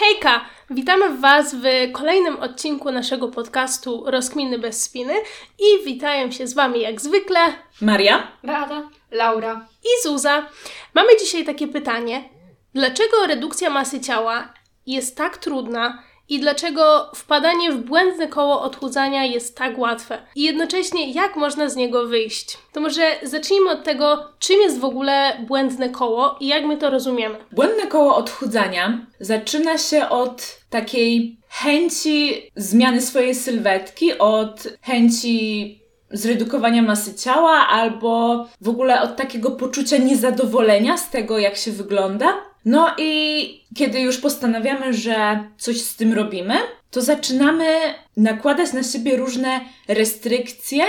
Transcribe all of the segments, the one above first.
Hejka! Witamy Was w kolejnym odcinku naszego podcastu Rozkminy bez spiny i witają się z Wami jak zwykle Maria, Beata, Laura i Zuza. Mamy dzisiaj takie pytanie. Dlaczego redukcja masy ciała jest tak trudna i dlaczego wpadanie w błędne koło odchudzania jest tak łatwe? I jednocześnie jak można z niego wyjść? To może zacznijmy od tego, czym jest w ogóle błędne koło i jak my to rozumiemy. błędne koło odchudzania zaczyna się od takiej chęci zmiany swojej sylwetki, od chęci zredukowania masy ciała, albo w ogóle od takiego poczucia niezadowolenia z tego, jak się wygląda. No i kiedy już postanawiamy, że coś z tym robimy, to zaczynamy nakładać na siebie różne restrykcje,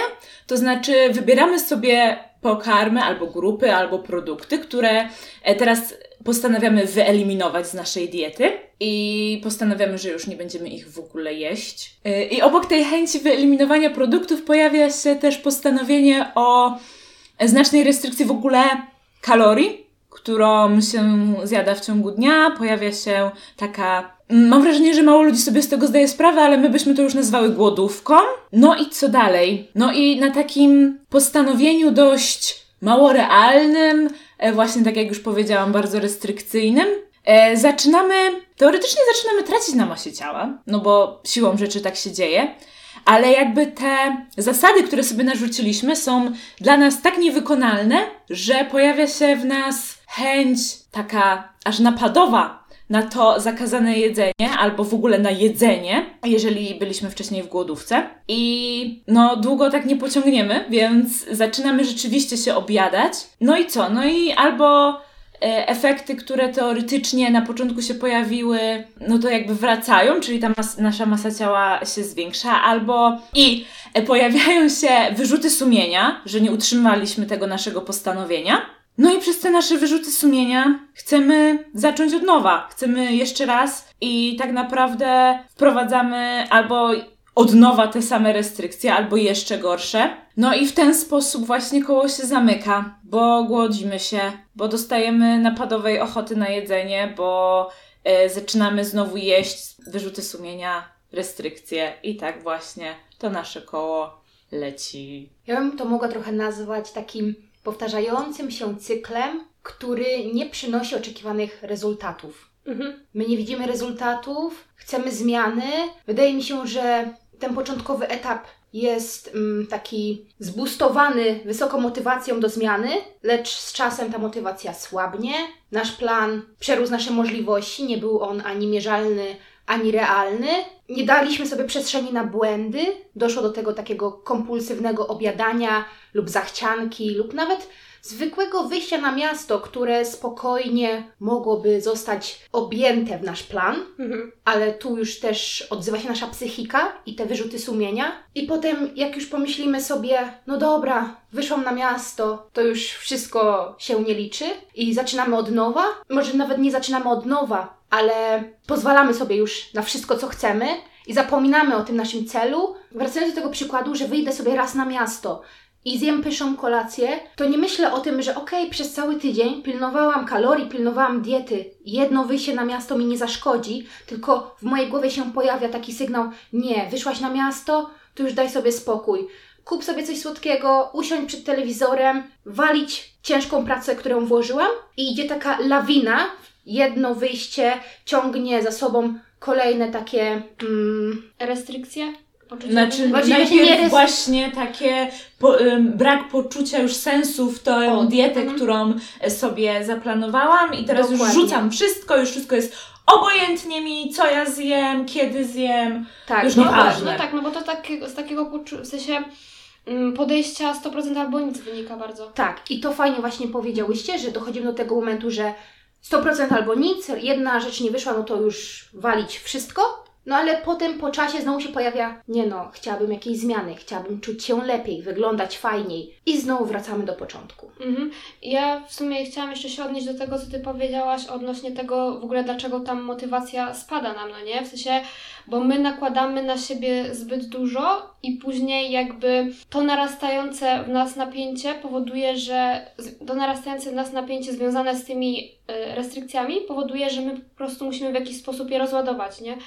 to znaczy wybieramy sobie pokarmy albo grupy, albo produkty, które e, teraz postanawiamy wyeliminować z naszej diety i postanawiamy, że już nie będziemy ich w ogóle jeść. E, I obok tej chęci wyeliminowania produktów pojawia się też postanowienie o znacznej restrykcji w ogóle kalorii, którą się zjada w ciągu dnia. Pojawia się taka. Mam wrażenie, że mało ludzi sobie z tego zdaje sprawę, ale my byśmy to już nazwały głodówką. No i co dalej? No i na takim postanowieniu dość mało realnym, e, właśnie tak jak już powiedziałam, bardzo restrykcyjnym, e, zaczynamy, teoretycznie zaczynamy tracić na masie ciała, no bo siłą rzeczy tak się dzieje, ale jakby te zasady, które sobie narzuciliśmy, są dla nas tak niewykonalne, że pojawia się w nas chęć taka aż napadowa na to zakazane jedzenie, albo w ogóle na jedzenie, jeżeli byliśmy wcześniej w głodówce. I no, długo tak nie pociągniemy, więc zaczynamy rzeczywiście się objadać. No i co? No i albo e, efekty, które teoretycznie na początku się pojawiły, no to jakby wracają, czyli ta mas- nasza masa ciała się zwiększa, albo i e, pojawiają się wyrzuty sumienia, że nie utrzymaliśmy tego naszego postanowienia. No i przez te nasze wyrzuty sumienia chcemy zacząć od nowa. Chcemy jeszcze raz i tak naprawdę wprowadzamy albo od nowa te same restrykcje, albo jeszcze gorsze. No i w ten sposób właśnie koło się zamyka, bo głodzimy się, bo dostajemy napadowej ochoty na jedzenie, bo e, zaczynamy znowu jeść, wyrzuty sumienia, restrykcje i tak właśnie to nasze koło leci. Ja bym to mogła trochę nazwać takim powtarzającym się cyklem, który nie przynosi oczekiwanych rezultatów. Mhm. My nie widzimy rezultatów, chcemy zmiany. Wydaje mi się, że ten początkowy etap jest mm, taki zbustowany wysoką motywacją do zmiany, lecz z czasem ta motywacja słabnie. Nasz plan przerósł nasze możliwości, nie był on ani mierzalny, ani realny. Nie daliśmy sobie przestrzeni na błędy. Doszło do tego takiego kompulsywnego objadania lub zachcianki, lub nawet zwykłego wyjścia na miasto, które spokojnie mogłoby zostać objęte w nasz plan, Mhm. ale tu już też odzywa się nasza psychika i te wyrzuty sumienia. I potem, jak już pomyślimy sobie, no dobra, wyszłam na miasto, to już wszystko się nie liczy i zaczynamy od nowa. Może nawet nie zaczynamy od nowa, ale pozwalamy sobie już na wszystko, co chcemy i zapominamy o tym naszym celu. Wracając do tego przykładu, że wyjdę sobie raz na miasto i zjem pyszną kolację, to nie myślę o tym, że okej, przez cały tydzień pilnowałam kalorii, pilnowałam diety, jedno wyjście na miasto mi nie zaszkodzi, tylko w mojej głowie się pojawia taki sygnał, nie, wyszłaś na miasto, to już daj sobie spokój. Kup sobie coś słodkiego, usiądź przed telewizorem, walić ciężką pracę, którą włożyłam i idzie taka lawina, jedno wyjście ciągnie za sobą kolejne takie... Mm, restrykcje? Poczucie Znaczy, Właśnie najpierw właśnie takie po, ym, brak poczucia już sensu w tę O, dietę, mhm. którą e, sobie zaplanowałam i teraz już Dokładnie. rzucam wszystko, już wszystko jest obojętnie mi, co ja zjem, kiedy zjem. tak, Już no, nieważne. No tak, no bo to takiego, z takiego w sensie podejścia 100% albo nic wynika bardzo. Tak, i to fajnie właśnie powiedziałyście, że dochodzimy do tego momentu, że 100% albo nic, jedna rzecz nie wyszła, no to już walić wszystko. No ale potem po czasie znowu się pojawia, nie no, chciałabym jakiejś zmiany, chciałabym czuć się lepiej, wyglądać fajniej. I znowu wracamy do początku. Mhm. Ja w sumie chciałam jeszcze się odnieść do tego, co ty powiedziałaś odnośnie tego w ogóle, dlaczego tam motywacja spada nam, no nie? W sensie, bo my nakładamy na siebie zbyt dużo i później jakby to narastające w nas napięcie powoduje, że to narastające w nas napięcie związane z tymi y, restrykcjami powoduje, że my po prostu musimy w jakiś sposób je rozładować, nie?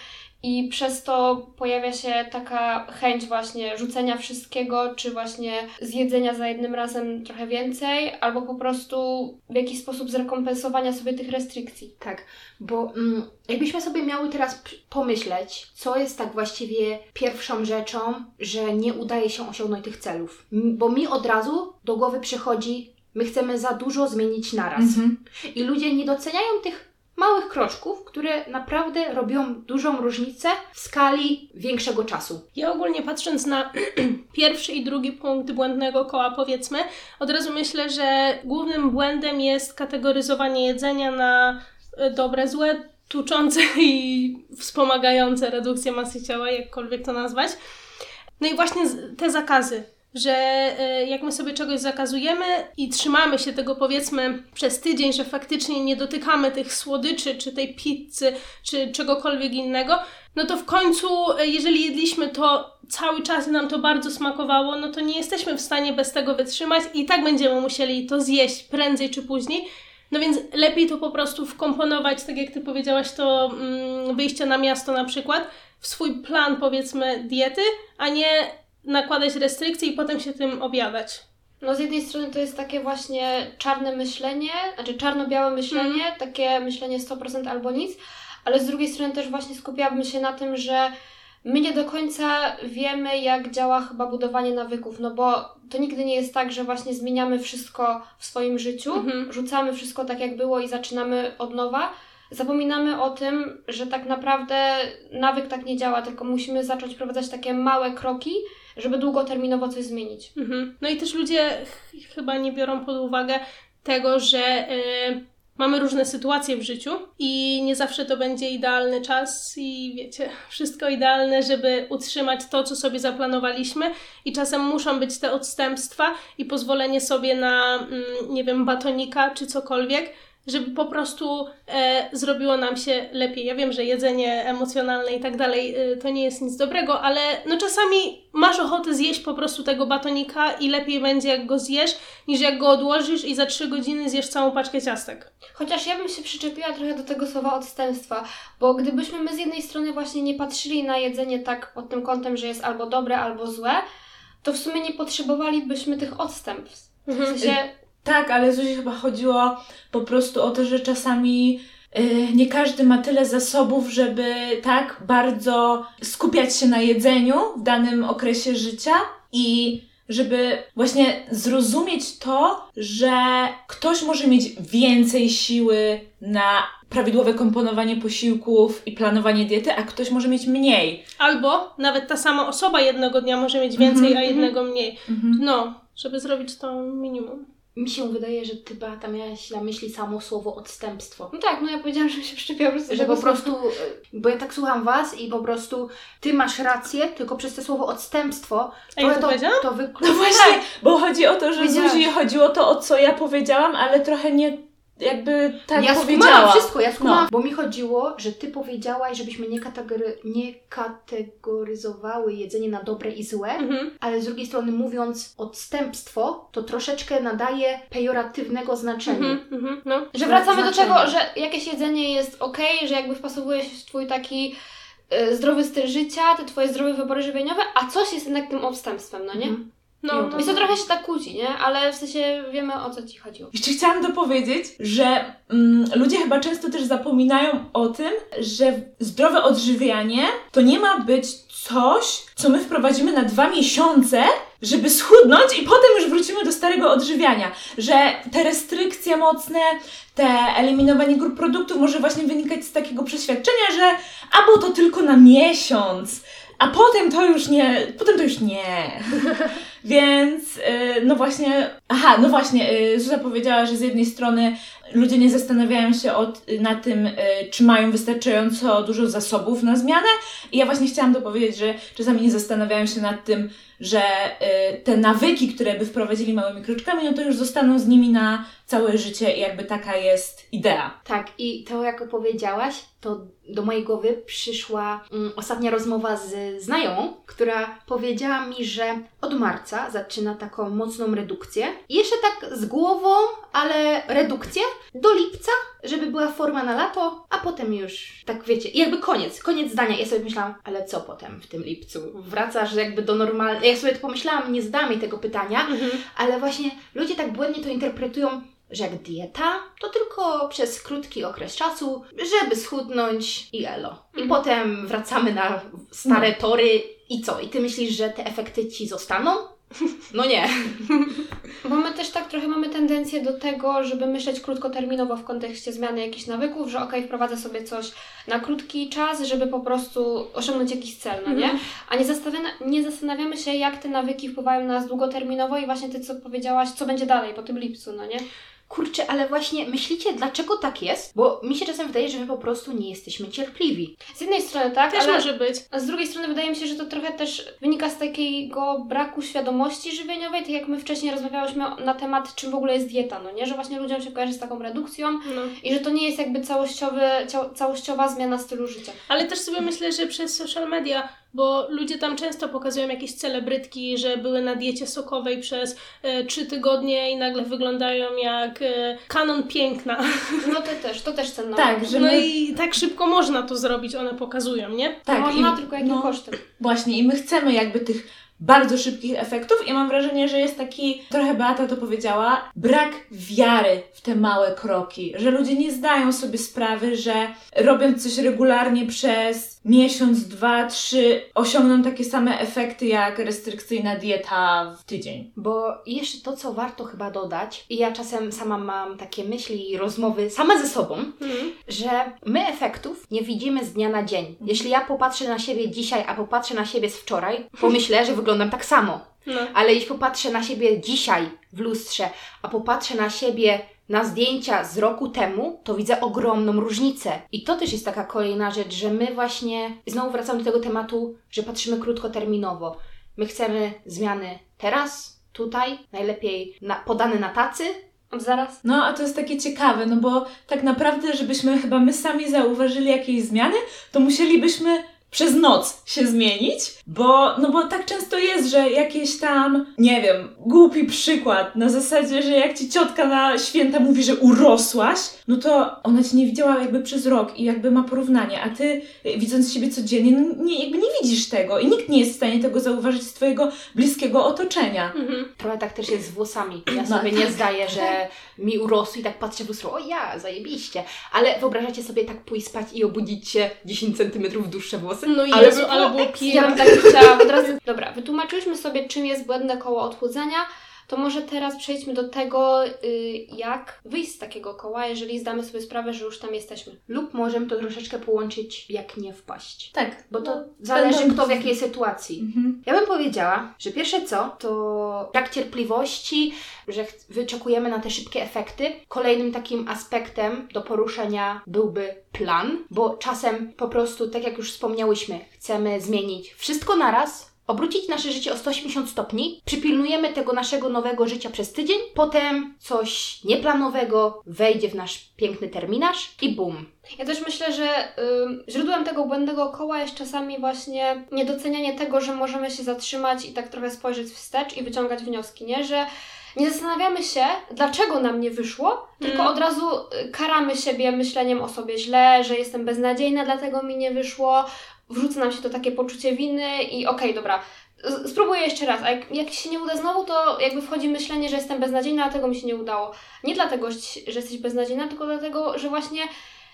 I przez to pojawia się taka chęć właśnie rzucenia wszystkiego, czy właśnie zjedzenia za jednym razem trochę więcej, albo po prostu w jakiś sposób zrekompensowania sobie tych restrykcji. Tak, bo mm, jakbyśmy sobie miały teraz pomyśleć, co jest tak właściwie pierwszą rzeczą, że nie udaje się osiągnąć tych celów. Bo mi od razu do głowy przychodzi, my chcemy za dużo zmienić naraz. Mhm. I ludzie nie doceniają tych małych kroczków, które naprawdę robią dużą różnicę w skali większego czasu. Ja ogólnie patrząc na pierwszy i drugi punkt błędnego koła, powiedzmy, od razu myślę, że głównym błędem jest kategoryzowanie jedzenia na e, dobre, złe, tuczące i wspomagające redukcję masy ciała, jakkolwiek to nazwać. No i właśnie te zakazy, że e, jak my sobie czegoś zakazujemy i trzymamy się tego powiedzmy przez tydzień, że faktycznie nie dotykamy tych słodyczy, czy tej pizzy, czy czegokolwiek innego, no to w końcu, e, jeżeli jedliśmy to cały czas i nam to bardzo smakowało, no to nie jesteśmy w stanie bez tego wytrzymać i tak będziemy musieli to zjeść prędzej czy później. No więc lepiej to po prostu wkomponować, tak jak ty powiedziałaś, to mm, wyjście na miasto na przykład, w swój plan powiedzmy diety, a nie nakładać restrykcje i potem się tym objadać. No z jednej strony to jest takie właśnie czarne myślenie, znaczy czarno-białe myślenie, takie myślenie 100% albo nic, ale z drugiej strony też właśnie skupiałabym się na tym, że my nie do końca wiemy, jak działa chyba budowanie nawyków, no bo to nigdy nie jest tak, że właśnie zmieniamy wszystko w swoim życiu, Mhm. rzucamy wszystko tak jak było i zaczynamy od nowa. Zapominamy o tym, że tak naprawdę nawyk tak nie działa, tylko musimy zacząć wprowadzać takie małe kroki, żeby długoterminowo coś zmienić. Mhm. No i też ludzie ch- chyba nie biorą pod uwagę tego, że y, mamy różne sytuacje w życiu i nie zawsze to będzie idealny czas i wiecie, wszystko idealne, żeby utrzymać to, co sobie zaplanowaliśmy i czasem muszą być te odstępstwa i pozwolenie sobie na, mm, nie wiem, batonika czy cokolwiek, żeby po prostu e, zrobiło nam się lepiej. Ja wiem, że jedzenie emocjonalne i tak dalej e, to nie jest nic dobrego, ale no czasami masz ochotę zjeść po prostu tego batonika i lepiej będzie jak go zjesz, niż jak go odłożysz i za trzy godziny zjesz całą paczkę ciastek. Chociaż ja bym się przyczepiła trochę do tego słowa odstępstwa, bo gdybyśmy my z jednej strony właśnie nie patrzyli na jedzenie tak pod tym kątem, że jest albo dobre, albo złe, to w sumie nie potrzebowalibyśmy tych odstępstw. W sensie, Tak, ale Zuzi chyba chodziło po prostu o to, że czasami y, nie każdy ma tyle zasobów, żeby tak bardzo skupiać się na jedzeniu w danym okresie życia i żeby właśnie zrozumieć to, że ktoś może mieć więcej siły na prawidłowe komponowanie posiłków i planowanie diety, a ktoś może mieć mniej. Albo nawet ta sama osoba jednego dnia może mieć więcej, Mhm, a jednego mniej. Mhm. No, żeby zrobić to minimum. Mi się wydaje, że ty Beata miałaś na myśli samo słowo odstępstwo. no tak, no ja powiedziałam, że się przyczepiła po prostu Że po prostu, y, bo ja tak słucham was i po prostu ty masz rację, tylko przez to słowo odstępstwo A ja to to, powiedziałam? to wyklu- No właśnie, bo chodzi o to, że. Zuzi chodziło to, o co ja powiedziałam, ale trochę nie jakby tak ja powiedziała. wszystko, ja skumałam, No. bo mi chodziło, że ty powiedziałaś, żebyśmy nie, kategory, nie kategoryzowały jedzenie na dobre i złe, Mhm. ale z drugiej strony mówiąc odstępstwo, to troszeczkę nadaje pejoratywnego znaczenia. Mhm, mhm, no. Że wracamy do znaczenie. tego, że jakieś jedzenie jest ok, że jakby wpasowuje się w twój taki y, zdrowy styl życia, te twoje zdrowe wybory żywieniowe, a coś jest jednak tym odstępstwem, no nie? Mhm. No, no. Więc to trochę się tak kłóci, nie? Ale w sensie wiemy o co ci chodziło. Jeszcze chciałam dopowiedzieć, że mm, ludzie chyba często też zapominają o tym, że zdrowe odżywianie to nie ma być coś, co my wprowadzimy na dwa miesiące, żeby schudnąć i potem już wrócimy do starego odżywiania. Że te restrykcje mocne, te eliminowanie grup produktów może właśnie wynikać z takiego przeświadczenia, że albo to tylko na miesiąc, a potem to już nie, potem to już nie. Więc, y, no właśnie, aha, no właśnie, y, Zuza powiedziała, że z jednej strony ludzie nie zastanawiają się od, nad tym, y, czy mają wystarczająco dużo zasobów na zmianę. I ja właśnie chciałam dopowiedzieć, że czasami nie zastanawiają się nad tym, że y, te nawyki, które by wprowadzili małymi kroczkami, no to już zostaną z nimi na całe życie i jakby taka jest idea. Tak, i to jak opowiedziałaś, to do mojej głowy przyszła mm, ostatnia rozmowa z znajomą, która powiedziała mi, że od marca zaczyna taką mocną redukcję. Jeszcze tak z głową, ale redukcję do lipca, żeby była forma na lato, a potem już, tak wiecie, jakby koniec, koniec zdania. Ja sobie myślałam, ale co potem w tym lipcu? Wracasz jakby do normalnego. Ja sobie to pomyślałam, nie zdam jej tego pytania, ale właśnie ludzie tak błędnie to interpretują, że jak dieta, to tylko przez krótki okres czasu, żeby schudnąć i elo. I Mhm. potem wracamy na stare tory i co? I ty myślisz, że te efekty ci zostaną? No nie. Bo my też tak trochę mamy tendencję do tego, żeby myśleć krótkoterminowo w kontekście zmiany jakichś nawyków, że okej, wprowadzę sobie coś na krótki czas, żeby po prostu osiągnąć jakiś cel, no nie? A nie, zastawiana, nie zastanawiamy się, jak te nawyki wpływają na nas długoterminowo i właśnie ty, co powiedziałaś, co będzie dalej po tym lipcu, no nie? Kurczę, ale właśnie myślicie, dlaczego tak jest? Bo mi się czasem wydaje, że my po prostu nie jesteśmy cierpliwi. Z jednej strony tak, Też ale może być. a z drugiej strony wydaje mi się, że to trochę też wynika z takiego braku świadomości żywieniowej, tak jak my wcześniej rozmawiałyśmy na temat, czym w ogóle jest dieta, no nie? Że właśnie ludziom się kojarzy z taką redukcją, No. I że to nie jest jakby całościowy, całościowa zmiana stylu życia. Ale też sobie myślę, że przez social media, bo ludzie tam często pokazują jakieś celebrytki, że były na diecie sokowej przez e, trzy tygodnie i nagle wyglądają jak e, kanon piękna. No to też, to też cenna. Tak, że No my... i tak szybko można to zrobić, one pokazują, nie? Tak, Można, i- tylko jakim no. kosztem. Właśnie, i my chcemy jakby tych bardzo szybkich efektów i mam wrażenie, że jest taki, trochę Beata to powiedziała, brak wiary w te małe kroki, że ludzie nie zdają sobie sprawy, że robiąc coś regularnie przez miesiąc, dwa, trzy, osiągną takie same efekty jak restrykcyjna dieta w tydzień. Bo jeszcze to, co warto chyba dodać, i ja czasem sama mam takie myśli i rozmowy sama ze sobą, że my efektów nie widzimy z dnia na dzień. Jeśli ja popatrzę na siebie dzisiaj, a popatrzę na siebie z wczoraj, pomyślę, że wyglądam tak samo. No. Ale jeśli popatrzę na siebie dzisiaj w lustrze, a popatrzę na siebie na zdjęcia z roku temu, to widzę ogromną różnicę. I to też jest taka kolejna rzecz, że my właśnie, znowu wracam do tego tematu, że patrzymy krótkoterminowo. My chcemy zmiany teraz, tutaj, najlepiej na, podane na tacy, Zaraz. No, a to jest takie ciekawe, no bo tak naprawdę, żebyśmy chyba my sami zauważyli jakieś zmiany, to musielibyśmy przez noc się zmienić, bo, no bo tak często jest, że jakieś tam, nie wiem, głupi przykład, na zasadzie, że jak ci ciotka na święta mówi, że urosłaś, no to ona cię nie widziała jakby przez rok i jakby ma porównanie, a ty widząc siebie codziennie, no nie, jakby nie widzisz tego i nikt nie jest w stanie tego zauważyć z twojego bliskiego otoczenia. Mhm. Trochę tak też jest z włosami. Ja No, sobie nie zdaję, że mi urosły i tak patrzę w lustro, o ja, zajebiście. Ale wyobrażacie sobie tak pójść spać i obudzić się 10 cm dłuższe włosy? No ale Jezu, by ale było. Ja bym tak chciała od razu. Dobra, wytłumaczyliśmy sobie, czym jest błędne koło odchudzania. To może teraz przejdźmy do tego, y, jak wyjść z takiego koła, jeżeli zdamy sobie sprawę, że już tam jesteśmy. Lub możemy to troszeczkę połączyć, jak nie wpaść. Tak. Bo to No, zależy, kto w jakiej sytuacji. Mhm. Ja bym powiedziała, że pierwsze co, to brak cierpliwości, że wyczekujemy na te szybkie efekty. Kolejnym takim aspektem do poruszenia byłby plan, bo czasem po prostu, tak jak już wspomniałyśmy, chcemy zmienić wszystko naraz, obrócić nasze życie o 180 stopni, przypilnujemy tego naszego nowego życia przez tydzień, potem coś nieplanowego wejdzie w nasz piękny terminarz i bum. Ja też myślę, że ym, źródłem tego błędnego koła jest czasami właśnie niedocenianie tego, że możemy się zatrzymać i tak trochę spojrzeć wstecz i wyciągać wnioski, nie? Że nie zastanawiamy się, dlaczego nam nie wyszło, tylko Mm. od razu y, karamy siebie myśleniem o sobie źle, że jestem beznadziejna, dlatego mi nie wyszło. Wrzuca nam się to takie poczucie winy i okej, dobra, z- spróbuję jeszcze raz, a jak, jak się nie uda znowu, to jakby wchodzi myślenie, że jestem beznadziejna, dlatego mi się nie udało. Nie dlatego, że jesteś beznadziejna, tylko dlatego, że właśnie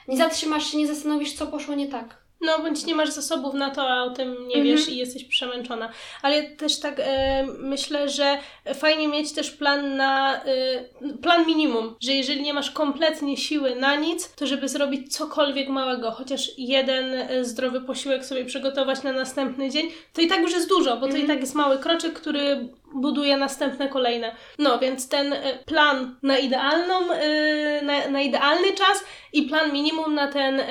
nie zatrzymasz się, nie zastanowisz, co poszło nie tak. No, bądź nie masz zasobów na to, a o tym nie Mhm. wiesz i jesteś przemęczona. Ale też tak e, myślę, że fajnie mieć też plan na e, plan minimum, że jeżeli nie masz kompletnie siły na nic, to żeby zrobić cokolwiek małego, chociaż jeden e, zdrowy posiłek sobie przygotować na następny dzień, to i tak już jest dużo, bo to i Mhm. tak jest mały kroczek, który buduje następne kolejne. No, więc ten e, plan na idealną, e, na, na idealny czas i plan minimum na ten e,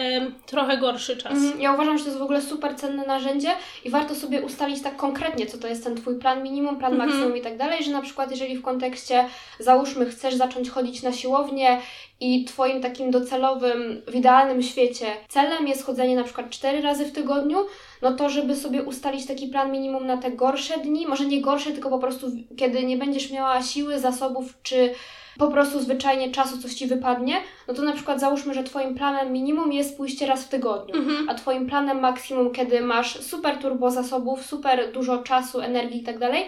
trochę gorszy czas. Mhm. Ja uważam, że to jest w ogóle super cenne narzędzie i warto sobie ustalić tak konkretnie, co to jest ten Twój plan minimum, plan Mhm. maksimum i tak dalej, że na przykład jeżeli w kontekście, załóżmy, chcesz zacząć chodzić na siłownię i Twoim takim docelowym, w idealnym świecie celem jest chodzenie na przykład 4 razy w tygodniu, no to żeby sobie ustalić taki plan minimum na te gorsze dni, może nie gorsze, tylko po prostu kiedy nie będziesz miała siły, zasobów czy po prostu zwyczajnie czasu coś Ci wypadnie, no to na przykład załóżmy, że Twoim planem minimum jest pójście raz w tygodniu, Mhm. a Twoim planem maksimum, kiedy masz super turbo zasobów, super dużo czasu, energii i tak dalej,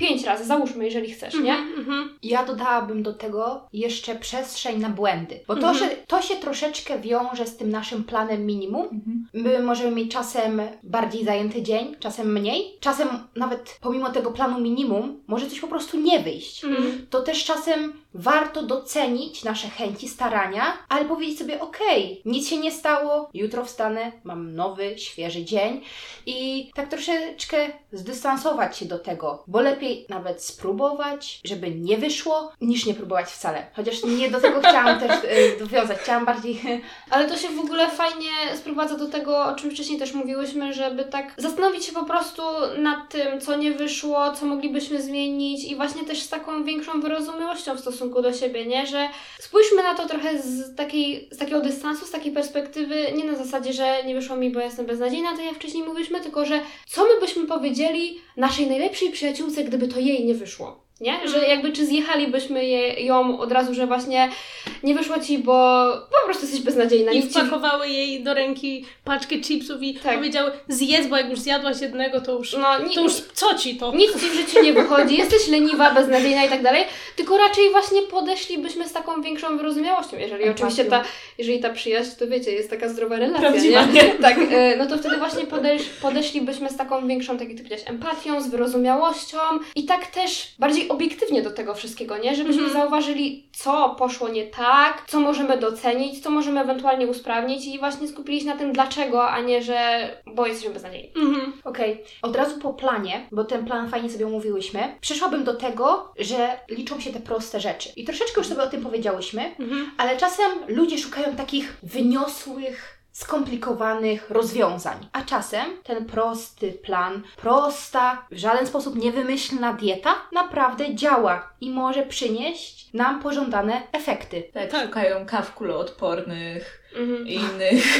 pięć razy, załóżmy, jeżeli chcesz, nie? Mhm, mhm. Ja dodałabym do tego jeszcze przestrzeń na błędy, bo to, Mhm. że, to się troszeczkę wiąże z tym naszym planem minimum. Mhm. My możemy mieć czasem bardziej zajęty dzień, czasem mniej. Czasem nawet pomimo tego planu minimum może coś po prostu nie wyjść. Mhm. To też czasem warto docenić nasze chęci, starania, ale powiedzieć sobie: OK, nic się nie stało, jutro wstanę, mam nowy, świeży dzień i tak troszeczkę zdystansować się do tego, bo lepiej nawet spróbować, żeby nie wyszło, niż nie próbować wcale. Chociaż nie do tego chciałam też y, dowiązać, chciałam bardziej. Ale to się w ogóle fajnie sprowadza do tego, o czym wcześniej też mówiłyśmy, żeby tak zastanowić się po prostu nad tym, co nie wyszło, co moglibyśmy zmienić i właśnie też z taką większą wyrozumiałością w stosunku do siebie, nie? Że spójrzmy na to trochę z, takiej, z takiego dystansu, z takiej perspektywy, nie na zasadzie, że nie wyszło mi, bo jestem beznadziejna, tak jak wcześniej mówiliśmy, tylko że co my byśmy powiedzieli naszej najlepszej przyjaciółce, gdyby to jej nie wyszło. Nie? Że jakby czy zjechalibyśmy je, ją od razu, że właśnie nie wyszło ci, bo po prostu jesteś beznadziejna. I nic ci- wpakowały jej do ręki paczkę chipsów i Tak. powiedziały, zjedz, bo jak już zjadłaś jednego, to już, No, ni- to już co ci to? Nic ci w życiu nie wychodzi, jesteś leniwa, beznadziejna i tak dalej, tylko raczej właśnie podeszlibyśmy z taką większą wyrozumiałością, jeżeli Empatią. oczywiście ta, jeżeli ta przyjaźń, to wiecie, jest taka zdrowa relacja, Prawdziwa, nie? Tak, e, no to wtedy właśnie podesz, podeszlibyśmy z taką większą, tak jak ty powiedziałaś, empatią, z wyrozumiałością i tak też bardziej obiektywnie do tego wszystkiego, nie? Żebyśmy Mhm. zauważyli, co poszło nie tak, co możemy docenić, co możemy ewentualnie usprawnić i właśnie skupili się na tym dlaczego, a nie, że bo jesteśmy beznadziejni. Mhm. Okej, od razu po planie, bo ten plan fajnie sobie omówiłyśmy, przeszłabym do tego, że liczą się te proste rzeczy. I troszeczkę już sobie o tym powiedziałyśmy, Mhm. ale czasem ludzie szukają takich wyniosłych, skomplikowanych rozwiązań. A czasem ten prosty plan, prosta, w żaden sposób niewymyślna dieta naprawdę działa i może przynieść nam pożądane efekty. Tak, Tak. szukają kaw kuloodpornych Mhm. i innych.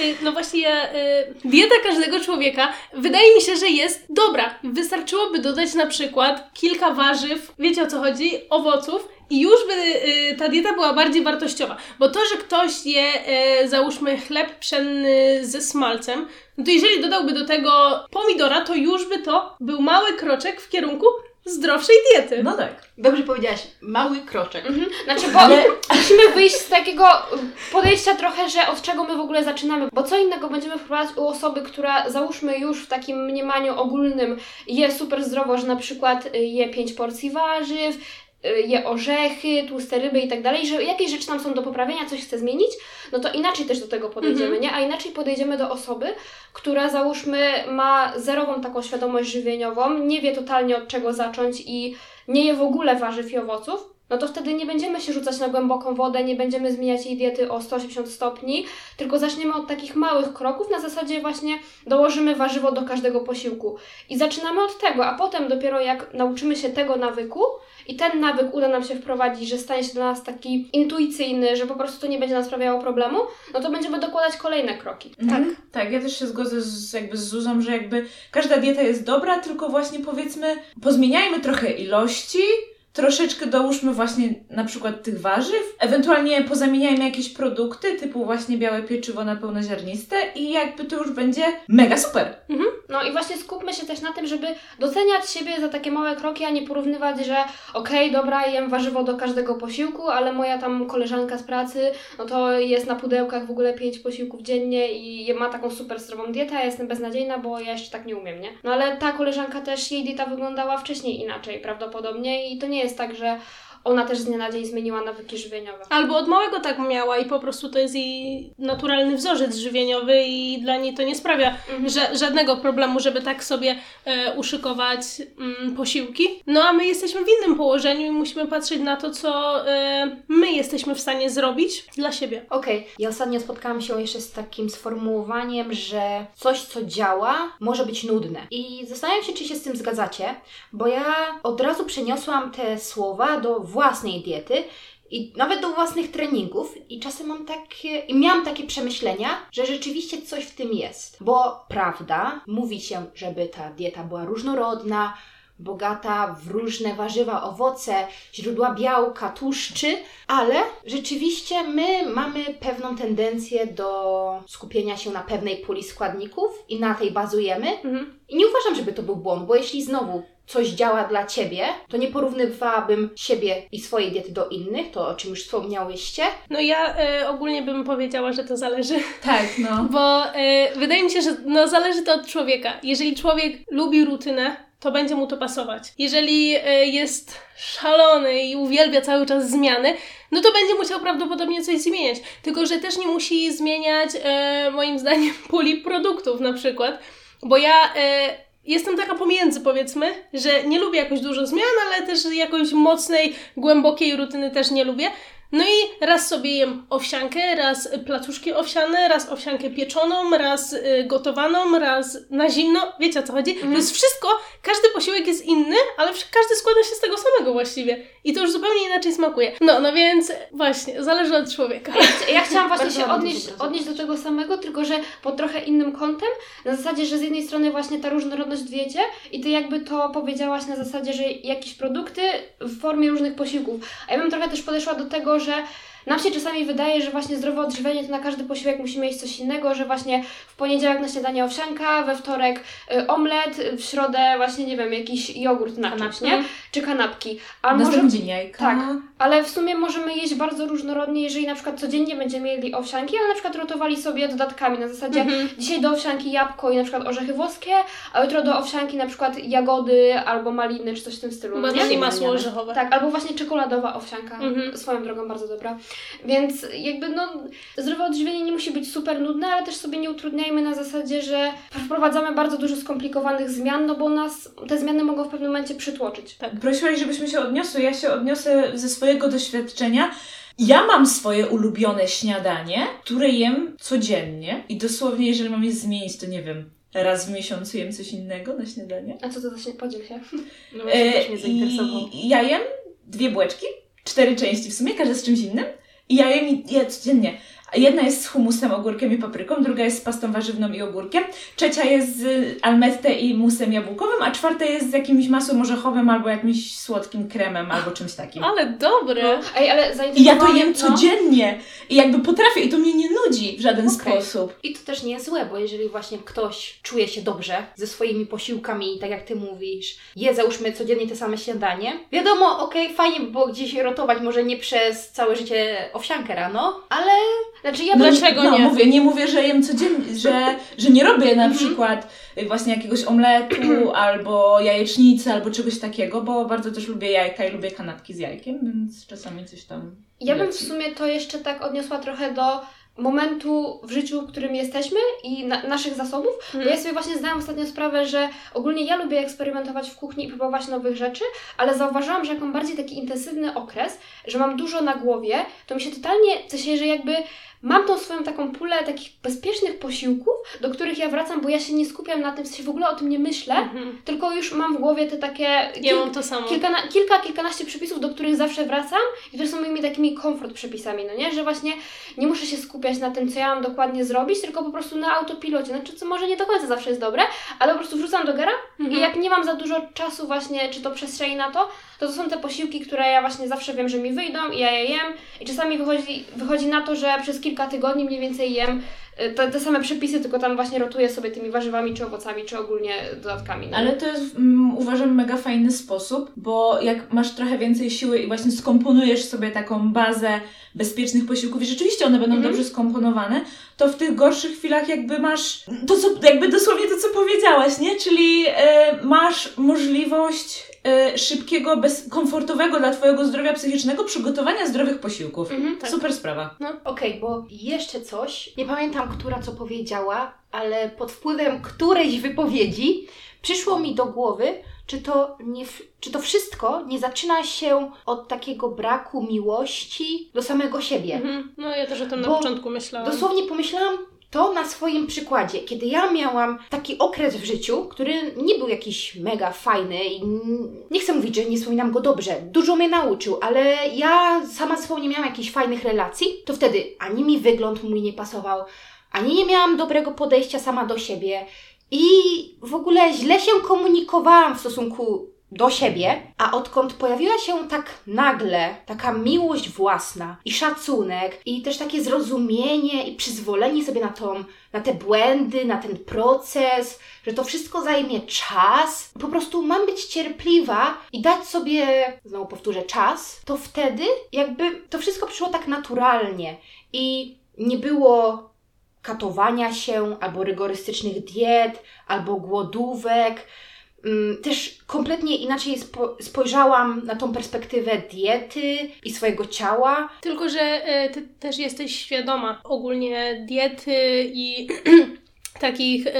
Y, No właśnie, y, dieta każdego człowieka wydaje mi się, że jest dobra. Wystarczyłoby dodać na przykład kilka warzyw, wiecie o co chodzi, owoców i już by y, ta dieta była bardziej wartościowa. Bo to, że ktoś je, y, załóżmy, chleb pszenny ze smalcem, no to jeżeli dodałby do tego pomidora, to już by to był mały kroczek w kierunku zdrowszej diety. No tak. Dobrze powiedziałaś, mały kroczek. Mhm. Znaczy, bo Ale- musimy wyjść z takiego podejścia trochę, że od czego my w ogóle zaczynamy, bo co innego będziemy wprowadzać u osoby, która załóżmy już w takim mniemaniu ogólnym je super zdrowo, że na przykład je pięć porcji warzyw, je orzechy, tłuste ryby i tak dalej, że jakieś rzeczy tam są do poprawienia, coś chce zmienić, no to inaczej też do tego podejdziemy, Mhm. nie? A inaczej podejdziemy do osoby, która załóżmy ma zerową taką świadomość żywieniową, nie wie totalnie od czego zacząć i nie je w ogóle warzyw i owoców, no to wtedy nie będziemy się rzucać na głęboką wodę, nie będziemy zmieniać jej diety o 180 stopni, tylko zaczniemy od takich małych kroków, na zasadzie właśnie dołożymy warzywo do każdego posiłku. I zaczynamy od tego, a potem dopiero jak nauczymy się tego nawyku i ten nawyk uda nam się wprowadzić, że stanie się dla nas taki intuicyjny, że po prostu to nie będzie nam sprawiało problemu, no to będziemy dokładać kolejne kroki. Mhm. Tak, ja też się zgodzę z, jakby z Zuzą, że jakby każda dieta jest dobra, tylko właśnie powiedzmy, pozmieniajmy trochę ilości, troszeczkę dołóżmy właśnie na przykład tych warzyw, ewentualnie pozamieniajmy jakieś produkty, typu właśnie białe pieczywo na pełnoziarniste i jakby to już będzie mega super. No i właśnie skupmy się też na tym, żeby doceniać siebie za takie małe kroki, a nie porównywać, że okej, dobra, jem warzywo do każdego posiłku, ale moja tam koleżanka z pracy, no to jest na pudełkach w ogóle pięć posiłków dziennie i ma taką super zdrową dietę, a jestem beznadziejna, bo ja jeszcze tak nie umiem, nie? No ale ta koleżanka też, jej dieta wyglądała wcześniej inaczej prawdopodobnie i to nie jest tak, że ona też z dnia na dzień zmieniła nawyki żywieniowe. Albo od małego tak miała i po prostu to jest jej naturalny wzorzec żywieniowy i dla niej to nie sprawia Mhm. ża- żadnego problemu, żeby tak sobie e, uszykować mm, posiłki. No a my jesteśmy w innym położeniu i musimy patrzeć na to, co e, my jesteśmy w stanie zrobić dla siebie. Okej, ja ostatnio spotkałam się jeszcze z takim sformułowaniem, że coś, co działa, może być nudne. I zastanawiam się, czy się z tym zgadzacie, bo ja od razu przeniosłam te słowa do własnej diety. I nawet do własnych treningów, i czasem mam takie, i miałam takie przemyślenia, że rzeczywiście coś w tym jest. Bo prawda, mówi się, żeby ta dieta była różnorodna, bogata w różne warzywa, owoce, źródła białka, tłuszczy, ale rzeczywiście my mamy pewną tendencję do skupienia się na pewnej puli składników i na tej bazujemy. Mhm. I nie uważam, żeby to był błąd, bo jeśli znowu coś działa dla Ciebie, to nie porównywałabym siebie i swojej diety do innych, to o czym już wspomniałyście. No ja e, ogólnie bym powiedziała, że to zależy. Tak, no. Bo e, wydaje mi się, że no, zależy to od człowieka. Jeżeli człowiek lubi rutynę, to będzie mu to pasować. Jeżeli e, jest szalony i uwielbia cały czas zmiany, no to będzie musiał prawdopodobnie coś zmieniać. Tylko, że też nie musi zmieniać, moim zdaniem, puli produktów na przykład. Bo ja e, jestem taka pomiędzy, powiedzmy, że nie lubię jakoś dużo zmian, ale też jakoś mocnej, głębokiej rutyny też nie lubię. No i raz sobie jem owsiankę, raz placuszki owsiane, raz owsiankę pieczoną, raz y, gotowaną, raz na zimno. Wiecie o co chodzi? To jest wszystko, każdy posiłek jest inny, ale każdy składa się z tego samego właściwie. I to już zupełnie inaczej smakuje. No, no więc właśnie, zależy od człowieka. Ja chciałam właśnie się odnieść, odnieść do tego samego, tylko że pod trochę innym kątem. Na zasadzie, że z jednej strony właśnie ta różnorodność w diecie i ty jakby to powiedziałaś na zasadzie, że jakieś produkty w formie różnych posiłków. A ja bym trochę też podeszła do tego, że nam się czasami wydaje, że właśnie zdrowe odżywienie to na każdy posiłek musimy jeść coś innego, że właśnie w poniedziałek na śniadanie owsianka, we wtorek y, omlet, w środę właśnie, nie wiem, jakiś jogurt na czymś, nie? Czy kanapki. A może... Jajka. Tak, ale w sumie możemy jeść bardzo różnorodnie, jeżeli na przykład codziennie będziemy jedli owsianki, ale na przykład rotowali sobie dodatkami na zasadzie Mhm. dzisiaj do owsianki jabłko i na przykład orzechy włoskie, a jutro do owsianki na przykład jagody albo maliny czy coś w tym stylu. i masło orzechowe. Tak, albo właśnie czekoladowa owsianka, Mhm. swoją drogą bardzo dobra. Więc jakby no, zdrowe odżywienie nie musi być super nudne, ale też sobie nie utrudniajmy na zasadzie, że wprowadzamy bardzo dużo skomplikowanych zmian, no bo nas te zmiany mogą w pewnym momencie przytłoczyć. Tak. Prosiłaś, żebyśmy się odniosły. Ja się odniosę ze swojego doświadczenia. Ja mam swoje ulubione śniadanie, które jem codziennie i dosłownie, jeżeli mam je zmienić, to nie wiem, raz w miesiącu jem coś innego na śniadanie. A co to za się podziel się? No właśnie, też mnie zainteresował. I ja jem dwie bułeczki, cztery części w sumie, każda z czymś innym. I ja jem je codziennie. Jedna jest z humusem, ogórkiem i papryką, druga jest z pastą warzywną i ogórkiem, trzecia jest z almette i musem jabłkowym, a czwarta jest z jakimś masłem orzechowym albo jakimś słodkim kremem albo czymś takim. Ale dobre. Ej, ale I ja to jem no. codziennie. I jakby potrafię i to mnie nie nudzi w żaden Okej. sposób. I to też nie jest złe, bo jeżeli właśnie ktoś czuje się dobrze ze swoimi posiłkami, tak jak ty mówisz, je załóżmy codziennie te same śniadanie, wiadomo, okej, fajnie by było gdzieś rotować, może nie przez całe życie owsiankę rano, ale Znaczy ja No, Dlaczego no, nie? Mówię, nie mówię, że jem codziennie, że, że nie robię Mhm. na przykład y, właśnie jakiegoś omletu albo jajecznicy albo czegoś takiego, bo bardzo też lubię jajka i lubię kanapki z jajkiem, więc czasami coś tam. Ja bym w leci. sumie to jeszcze tak odniosła trochę do momentu w życiu, w którym jesteśmy i na, naszych zasobów, bo ja sobie właśnie zdałam ostatnio sprawę, że ogólnie ja lubię eksperymentować w kuchni i próbować nowych rzeczy, ale zauważyłam, że jak mam bardziej taki intensywny okres, że mam dużo na głowie, to mi się totalnie, w sensie, że jakby mam tą swoją taką pulę takich bezpiecznych posiłków, do których ja wracam, bo ja się nie skupiam na tym, w sensie w ogóle o tym nie myślę, Mhm. tylko już mam w głowie te takie... Ja kil- mam to samo. kilka, kilka, kilkanaście przepisów, do których zawsze wracam i które są moimi takimi komfort przepisami, no nie? Że właśnie nie muszę się skupiać na tym, co ja mam dokładnie zrobić, tylko po prostu na autopilocie. Znaczy, co może nie do końca zawsze jest dobre, ale po prostu wrzucam do gara Mhm. i jak nie mam za dużo czasu właśnie, czy to przestrzeni na to, to to są te posiłki, które ja właśnie zawsze wiem, że mi wyjdą i ja je jem i czasami wychodzi, wychodzi na to, że przez kilka tygodni mniej więcej jem y, te, te same przepisy, tylko tam właśnie rotuję sobie tymi warzywami, czy owocami, czy ogólnie dodatkami. No. Ale to jest, mm, uważam, mega fajny sposób, bo jak masz trochę więcej siły i właśnie skomponujesz sobie taką bazę bezpiecznych posiłków i rzeczywiście one będą Mhm. dobrze skomponowane, to w tych gorszych chwilach jakby masz to, co, jakby dosłownie to, co powiedziałaś, nie? Czyli e, masz możliwość e, szybkiego, bez, komfortowego dla Twojego zdrowia psychicznego przygotowania zdrowych posiłków. Mhm, tak. Super sprawa. Okej, bo jeszcze coś, nie pamiętam, która co powiedziała, ale pod wpływem którejś wypowiedzi przyszło mi do głowy, czy to, nie, czy to wszystko nie zaczyna się od takiego braku miłości do samego siebie. Mhm. No ja też o tym na Bo początku myślałam. Dosłownie pomyślałam to na swoim przykładzie, kiedy ja miałam taki okres w życiu, który nie był jakiś mega fajny i nie chcę mówić, że nie wspominam go dobrze, dużo mnie nauczył, ale ja sama sobą nie miałam jakichś fajnych relacji, to wtedy ani mi wygląd mój nie pasował, ani nie miałam dobrego podejścia sama do siebie i w ogóle źle się komunikowałam w stosunku do siebie, a odkąd pojawiła się tak nagle taka miłość własna i szacunek i też takie zrozumienie i przyzwolenie sobie na, tą, na te błędy, na ten proces, że to wszystko zajmie czas, po prostu mam być cierpliwa i dać sobie, znowu powtórzę, czas, to wtedy jakby to wszystko przyszło tak naturalnie i nie było katowania się, albo rygorystycznych diet, albo głodówek. Mm, Też kompletnie inaczej spo- spojrzałam na tą perspektywę diety i swojego ciała. Tylko, że e, ty też jesteś świadoma ogólnie diety i takich e,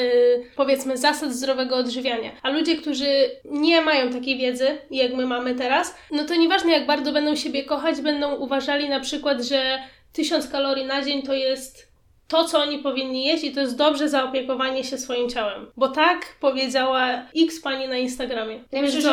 powiedzmy zasad zdrowego odżywiania. A ludzie, którzy nie mają takiej wiedzy, jak my mamy teraz, no to nieważne jak bardzo będą siebie kochać, będą uważali na przykład, że 1000 kalorii na dzień to jest to, co oni powinni jeść i to jest dobrze zaopiekowanie się swoim ciałem. Bo tak powiedziała x pani na Instagramie. Ja myślę, że-?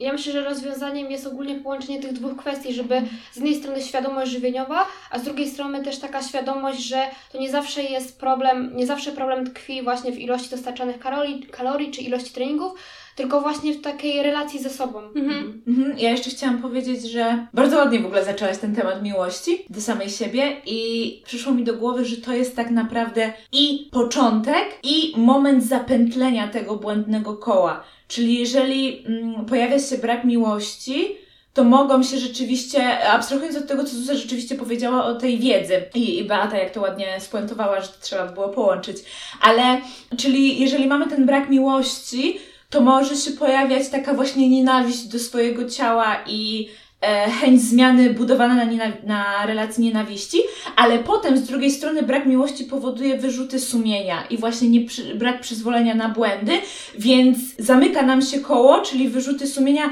Ja myślę, że rozwiązaniem jest ogólnie połączenie tych dwóch kwestii, żeby z jednej strony świadomość żywieniowa, a z drugiej strony też taka świadomość, że to nie zawsze jest problem, nie zawsze problem tkwi właśnie w ilości dostarczanych kalorii, kalorii czy ilości treningów, tylko właśnie w takiej relacji ze sobą. Mhm. Mhm. Ja jeszcze chciałam powiedzieć, że bardzo ładnie w ogóle zaczęłaś ten temat miłości do samej siebie i przyszło mi do głowy, że to jest tak naprawdę i początek, i moment zapętlenia tego błędnego koła. Czyli jeżeli mm, pojawia się brak miłości, to mogą się rzeczywiście, abstrahując od tego, co Zuza rzeczywiście powiedziała o tej wiedzy i, i Beata jak to ładnie spuentowała, że to trzeba było połączyć, ale czyli jeżeli mamy ten brak miłości, to może się pojawiać taka właśnie nienawiść do swojego ciała i e, chęć zmiany budowana na, na relacji nienawiści, ale potem z drugiej strony brak miłości powoduje wyrzuty sumienia i właśnie nie przy, brak przyzwolenia na błędy, więc zamyka nam się koło, czyli wyrzuty sumienia,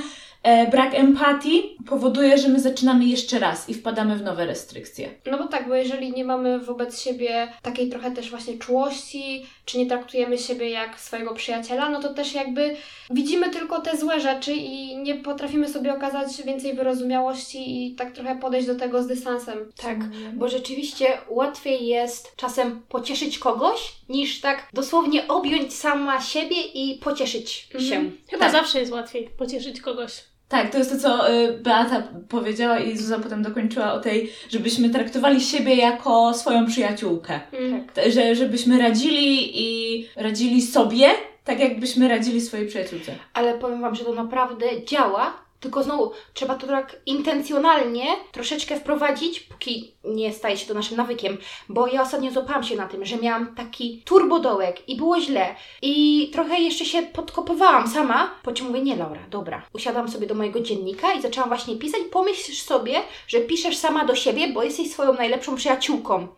brak empatii powoduje, że my zaczynamy jeszcze raz i wpadamy w nowe restrykcje. No bo tak, bo jeżeli nie mamy wobec siebie takiej trochę też właśnie czułości, czy nie traktujemy siebie jak swojego przyjaciela, no to też jakby widzimy tylko te złe rzeczy i nie potrafimy sobie okazać więcej wyrozumiałości i tak trochę podejść do tego z dystansem. Tak, bo rzeczywiście łatwiej jest czasem pocieszyć kogoś, niż tak dosłownie objąć sama siebie i pocieszyć Mhm. się. Chyba Tak. zawsze jest łatwiej pocieszyć kogoś. Tak, to jest to, co y, Beata powiedziała i Zuza potem dokończyła o tej, żebyśmy traktowali siebie jako swoją przyjaciółkę. Mm. T- Że, żebyśmy radzili i radzili sobie, tak jakbyśmy radzili swojej przyjaciółce. Ale powiem Wam, że to naprawdę działa. Tylko znowu, trzeba to tak intencjonalnie troszeczkę wprowadzić, póki nie staje się to naszym nawykiem. Bo ja ostatnio złapałam się na tym, że miałam taki turbodołek i było źle. I trochę jeszcze się podkopywałam sama, po czym mówię, nie Laura, dobra. Usiadłam sobie do mojego dziennika i zaczęłam właśnie pisać. Pomyślisz sobie, że piszesz sama do siebie, bo jesteś swoją najlepszą przyjaciółką.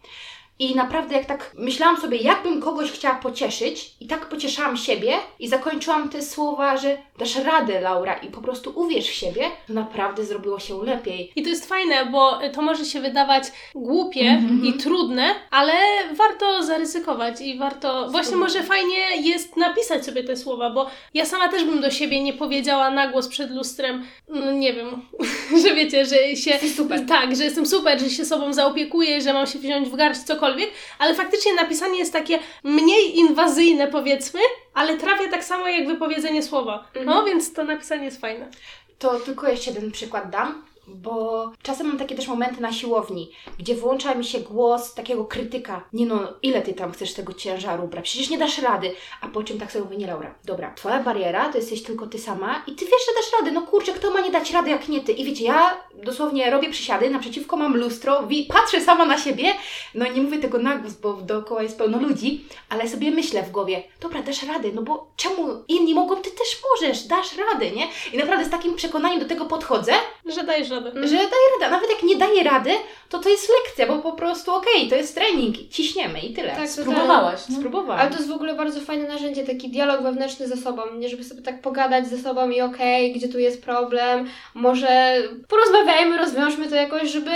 I naprawdę, jak tak myślałam sobie, jakbym kogoś chciała pocieszyć, i tak pocieszałam siebie, i zakończyłam te słowa, że dasz radę, Laura, i po prostu uwierz w siebie, to naprawdę zrobiło się lepiej. I to jest fajne, bo to może się wydawać głupie Mhm. i trudne, ale warto zaryzykować i warto. Właśnie może fajnie jest napisać sobie te słowa, bo ja sama też bym do siebie nie powiedziała na głos przed lustrem, no nie wiem, że wiecie, że się. Jesteś super. Tak, że jestem super, że się sobą zaopiekuję, że mam się wziąć w garść, cokolwiek, ale faktycznie napisanie jest takie mniej inwazyjne, powiedzmy, ale trafia tak samo jak wypowiedzenie słowa. No więc to napisanie jest fajne. To tylko jeszcze jeden przykład dam, bo czasem mam takie też momenty na siłowni, gdzie włącza mi się głos takiego krytyka. Nie no, ile ty tam chcesz tego ciężaru brać? Przecież nie dasz rady. A po czym tak sobie mówię, nie Laura, dobra, twoja bariera to jesteś tylko ty sama i ty wiesz, że dasz radę. No kurczę, kto ma nie dać rady jak nie ty? I wiecie, ja dosłownie robię przysiady, naprzeciwko mam lustro, patrzę sama na siebie, no nie mówię tego na głos, bo dookoła jest pełno ludzi, ale sobie myślę w głowie, dobra, dasz radę, no bo czemu inni mogą, ty też możesz, dasz radę, nie? I naprawdę z takim przekonaniem do tego podchodzę, Że dajesz radę. Że daję radę, nawet jak nie daję rady, to to jest lekcja, bo po prostu okej, to jest trening, ciśniemy i tyle. Tak, Spróbowałaś, no? Spróbowałam. Ale to jest w ogóle bardzo fajne narzędzie, taki dialog wewnętrzny ze sobą, nie żeby sobie tak pogadać ze sobą i okej, gdzie tu jest problem, może porozmawiajmy, rozwiążmy to jakoś, żeby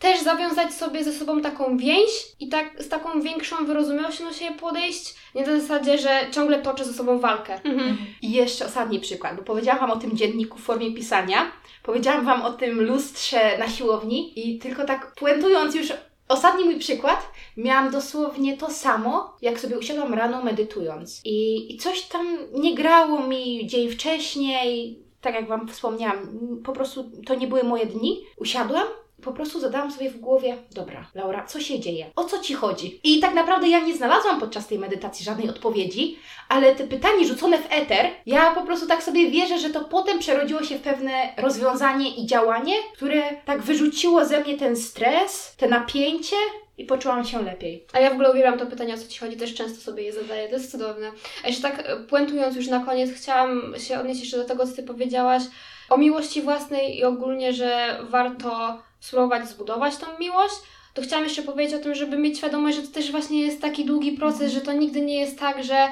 też zawiązać sobie ze sobą taką więź i tak z taką większą wyrozumiałością do siebie podejść, nie na zasadzie, że ciągle toczę ze sobą walkę. Mhm. I jeszcze ostatni przykład, bo powiedziałam Wam o tym dzienniku w formie pisania, powiedziałam Wam o tym lustrze na siłowni i tylko tak puentując już ostatni mój przykład, miałam dosłownie to samo, jak sobie usiadłam rano medytując. I, i coś tam nie grało mi dzień wcześniej, tak jak Wam wspomniałam, po prostu to nie były moje dni. Usiadłam po prostu zadałam sobie w głowie, dobra, Laura, co się dzieje? O co ci chodzi? I tak naprawdę ja nie znalazłam podczas tej medytacji żadnej odpowiedzi, ale te pytanie rzucone w eter, ja po prostu tak sobie wierzę, że to potem przerodziło się w pewne rozwiązanie i działanie, które tak wyrzuciło ze mnie ten stres, te napięcie i poczułam się lepiej. A ja w ogóle uwielbiam to pytanie, o co Ci chodzi, też często sobie je zadaję, to jest cudowne. A jeszcze tak e, puentując już na koniec, chciałam się odnieść jeszcze do tego, co Ty powiedziałaś o miłości własnej i ogólnie, że warto spróbować zbudować tą miłość. To chciałam jeszcze powiedzieć o tym, żeby mieć świadomość, że to też właśnie jest taki długi proces, że to nigdy nie jest tak, że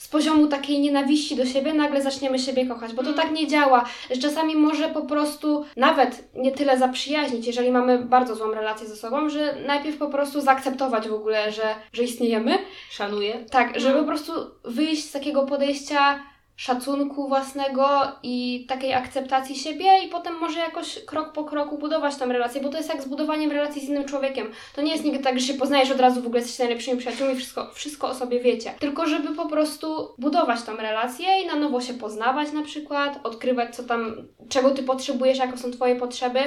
z poziomu takiej nienawiści do siebie nagle zaczniemy siebie kochać, bo to tak nie działa. Że czasami może po prostu nawet nie tyle zaprzyjaźnić, jeżeli mamy bardzo złą relację ze sobą, że najpierw po prostu zaakceptować w ogóle, że, że istniejemy. Szanuję. Tak, żeby po prostu wyjść z takiego podejścia szacunku własnego i takiej akceptacji siebie i potem może jakoś krok po kroku budować tą relację, bo to jest jak z budowaniem relacji z innym człowiekiem. To nie jest nigdy tak, że się poznajesz od razu, w ogóle jesteście najlepszymi przyjaciółmi, wszystko, wszystko o sobie wiecie. Tylko żeby po prostu budować tą relację i na nowo się poznawać na przykład, odkrywać co tam, czego ty potrzebujesz, jakie są twoje potrzeby,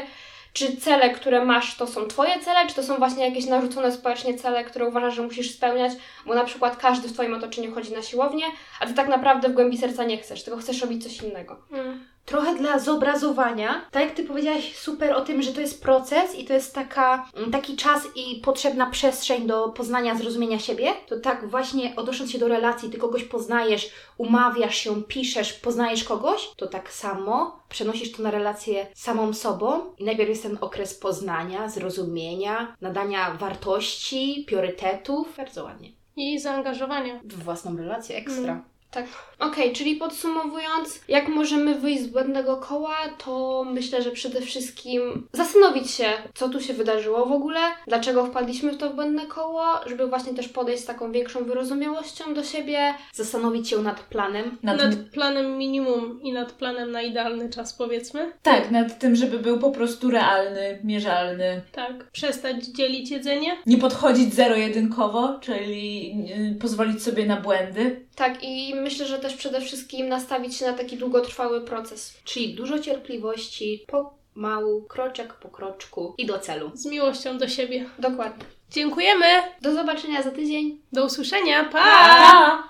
czy cele, które masz, to są Twoje cele, czy to są właśnie jakieś narzucone społecznie cele, które uważasz, że musisz spełniać, bo na przykład każdy w Twoim otoczeniu chodzi na siłownię, a Ty tak naprawdę w głębi serca nie chcesz, tylko chcesz robić coś innego. Mm. Trochę dla zobrazowania, tak jak Ty powiedziałaś super o tym, że to jest proces i to jest taka, mm, taki czas i potrzebna przestrzeń do poznania, zrozumienia siebie, to tak właśnie odnosząc się do relacji, Ty kogoś poznajesz, umawiasz się, piszesz, poznajesz kogoś, to tak samo przenosisz to na relację samą sobą i najpierw jest ten okres poznania, zrozumienia, nadania wartości, priorytetów. Bardzo ładnie. I zaangażowania. W własną relację ekstra. Mm. Tak. Okej, czyli podsumowując, jak możemy wyjść z błędnego koła, to myślę, że przede wszystkim zastanowić się, co tu się wydarzyło w ogóle, dlaczego wpadliśmy w to błędne koło, żeby właśnie też podejść z taką większą wyrozumiałością do siebie, Zastanowić się nad planem, Nad, Nad planem minimum i nad planem na idealny czas, powiedzmy. Tak, nad tym, żeby był po prostu realny, mierzalny. Tak. Przestać dzielić jedzenie. Nie podchodzić zero-jedynkowo, czyli y, pozwolić sobie na błędy. Tak, i myślę, że też przede wszystkim nastawić się na taki długotrwały proces. Czyli dużo cierpliwości, pomału, kroczek po kroczku i do celu. Z miłością do siebie. Dokładnie. Dziękujemy. Do zobaczenia za tydzień. Do usłyszenia. pa! Pa!